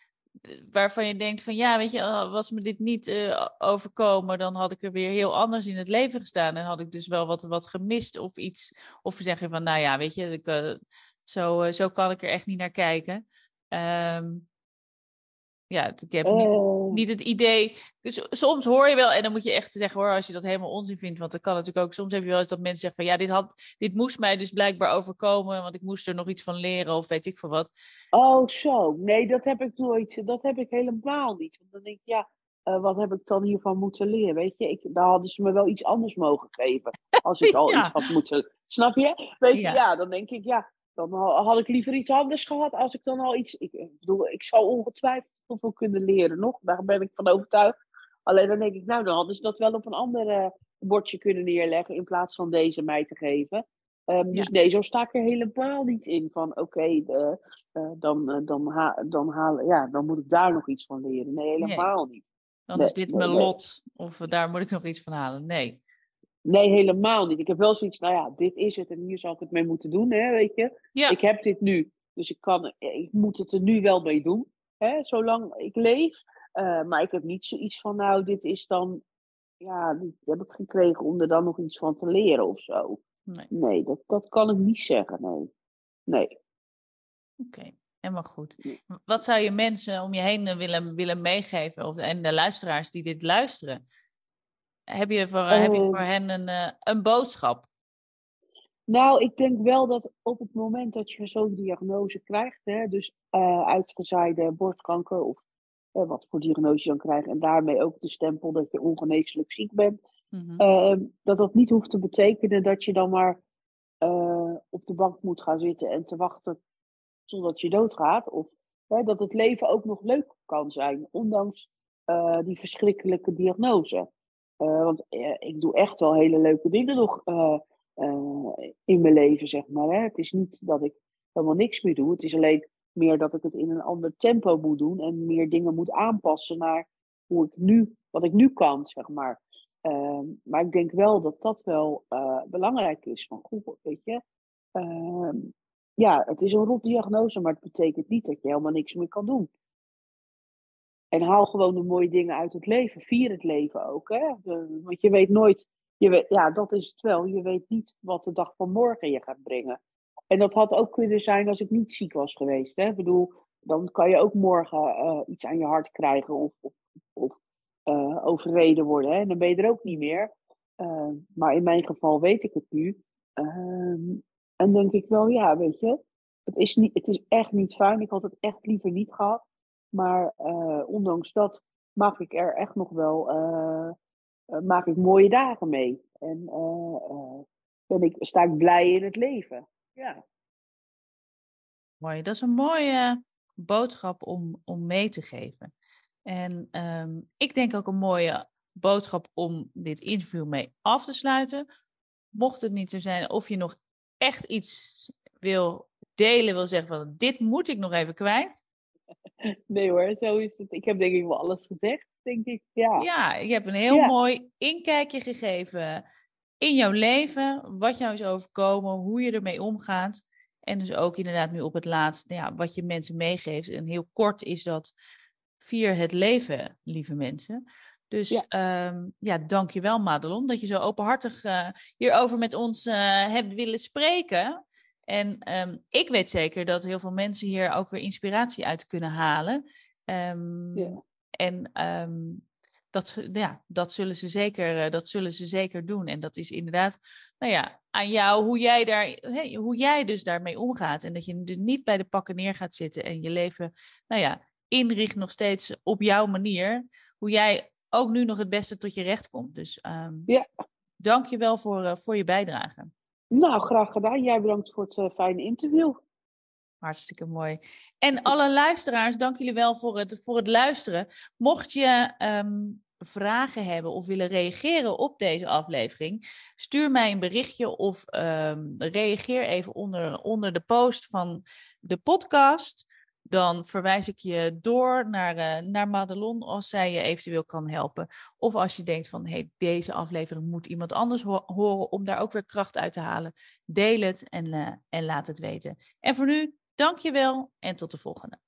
waarvan je denkt van ja, weet je, was me dit niet uh, overkomen, dan had ik er weer heel anders in het leven gestaan. En had ik dus wel wat, wat gemist of iets. Of zeg je van nou ja, weet je, ik, uh, zo, eh, zo kan ik er echt niet naar kijken. Um, ja, ik heb niet, oh. niet het idee. Dus soms hoor je wel, en dan moet je echt zeggen hoor, als je dat helemaal onzin vindt. Want dat kan natuurlijk ook. Soms heb je wel eens dat mensen zeggen van ja, dit, had, dit moest mij dus blijkbaar overkomen, want ik moest er nog iets van leren of weet ik veel wat. Oh, zo. Nee, dat heb ik nooit. Dat heb ik helemaal niet. Want dan denk ik, ja, uh, wat heb ik dan hiervan moeten leren? Weet je, ik, daar hadden ze me wel iets anders mogen geven. Als ik *laughs* al iets had moeten. Snap je? Weet je, ja. ja, dan denk ik, ja, dan had ik liever iets anders gehad als ik dan al iets. Ik, bedoel, ik zou ongetwijfeld veel kunnen leren nog. Daar ben ik van overtuigd. Alleen dan denk ik, nou, dan hadden ze dat wel op een ander uh, bordje kunnen neerleggen. In plaats van deze mij te geven. Um, dus nee, zo sta ik er helemaal niet in van oké, okay, uh, dan, uh, dan, ha dan, ja, dan moet ik daar nog iets van leren. Nee, helemaal nee. niet. Dan nee, is dit mijn lot. Of daar moet ik nog iets van halen. Nee. Nee, helemaal niet. Ik heb wel zoiets, nou ja, dit is het en hier zal ik het mee moeten doen, hè, weet je. Ja. Ik heb dit nu, dus ik, kan, ik moet het er nu wel mee doen, hè, zolang ik leef. Uh, maar ik heb niet zoiets van, nou, dit is dan, ja, dit heb ik gekregen om er dan nog iets van te leren of zo. Nee, nee dat, dat kan ik niet zeggen, nee. Nee. Oké. Okay. Helemaal goed. Wat zou je mensen om je heen willen, willen meegeven? Of, en de luisteraars die dit luisteren? Heb je voor, heb je voor ehm. hen een, uh, een boodschap? Nou, ik denk wel dat op het moment dat je zo'n diagnose krijgt, hè, dus uh, uitgezaaide borstkanker of uh, wat voor diagnose je dan krijgt, en daarmee ook de stempel dat je ongeneeslijk ziek bent, mm -hmm. dat dat niet hoeft te betekenen dat je dan maar op de bank moet gaan zitten en te wachten totdat je doodgaat. Of hè, dat het leven ook nog leuk kan zijn, ondanks die verschrikkelijke diagnose. Want ik doe echt wel hele leuke dingen nog in mijn leven, zeg maar. Hè. Het is niet dat ik helemaal niks meer doe. Het is alleen meer dat ik het in een ander tempo moet doen en meer dingen moet aanpassen naar hoe ik nu, wat ik nu kan, zeg maar. Ehm, maar ik denk wel dat dat wel belangrijk is. Van, goed, weet je, ehm, ja, het is een rotdiagnose, maar het betekent niet dat je helemaal niks meer kan doen. En haal gewoon de mooie dingen uit het leven. Vier het leven ook. Hè? want je weet nooit, je ja, dat is het wel. Je weet niet wat de dag van morgen je gaat brengen. En dat had ook kunnen zijn als ik niet ziek was geweest. Hè? Ik bedoel, dan kan je ook morgen uh, iets aan je hart krijgen of, of, of uh, overreden worden. Hè? En dan ben je er ook niet meer. Uh, maar in mijn geval weet ik het nu. Ehm, en denk ik wel, ja, weet je, het is, niet, het is echt niet fijn. Ik had het echt liever niet gehad. Maar ondanks dat maak ik er echt nog wel maak ik mooie dagen mee. En ben ik, sta ik blij in het leven. Ja. Mooi, dat is een mooie boodschap om, om mee te geven. En ehm, ik denk ook een mooie boodschap om dit interview mee af te sluiten. Mocht het niet zo zijn of je nog echt iets wil delen, wil zeggen van dit moet ik nog even kwijt. Nee hoor, zo is het. Ik heb denk ik wel alles gezegd, denk ik. Ja, ja je hebt een heel mooi inkijkje gegeven in jouw leven, wat jou is overkomen, hoe je ermee omgaat. En dus ook inderdaad nu op het laatst, nou ja, wat je mensen meegeeft. En heel kort is dat vier het leven, lieve mensen. Dus ja, um, ja dankjewel Madelon dat je zo openhartig uh, hierover met ons uh, hebt willen spreken. En um, ik weet zeker dat heel veel mensen hier ook weer inspiratie uit kunnen halen. Um, ja. En dat, ja, dat, zullen ze zeker, eh, dat zullen ze zeker doen. En dat is inderdaad, nou ja, aan jou hoe jij, daar, hey, hoe jij dus daarmee omgaat. En dat je er niet bij de pakken neer gaat zitten en je leven, nou ja, inricht nog steeds op jouw manier. Hoe jij ook nu nog het beste tot je recht komt. Dus um, ja. dank je wel voor, uh, voor je bijdrage. Nou, graag gedaan. Jij bedankt voor het uh, fijne interview. Hartstikke mooi. En alle luisteraars, dank jullie wel voor het, voor het luisteren. Mocht je um, vragen hebben of willen reageren op deze aflevering, stuur mij een berichtje of um, reageer even onder, onder de post van de podcast. Dan verwijs ik je door naar, uh, naar Madelon als zij je eventueel kan helpen. Of als je denkt van hey, deze aflevering moet iemand anders ho horen om daar ook weer kracht uit te halen. Deel het en, uh, en laat het weten. En voor nu, dank je wel en tot de volgende.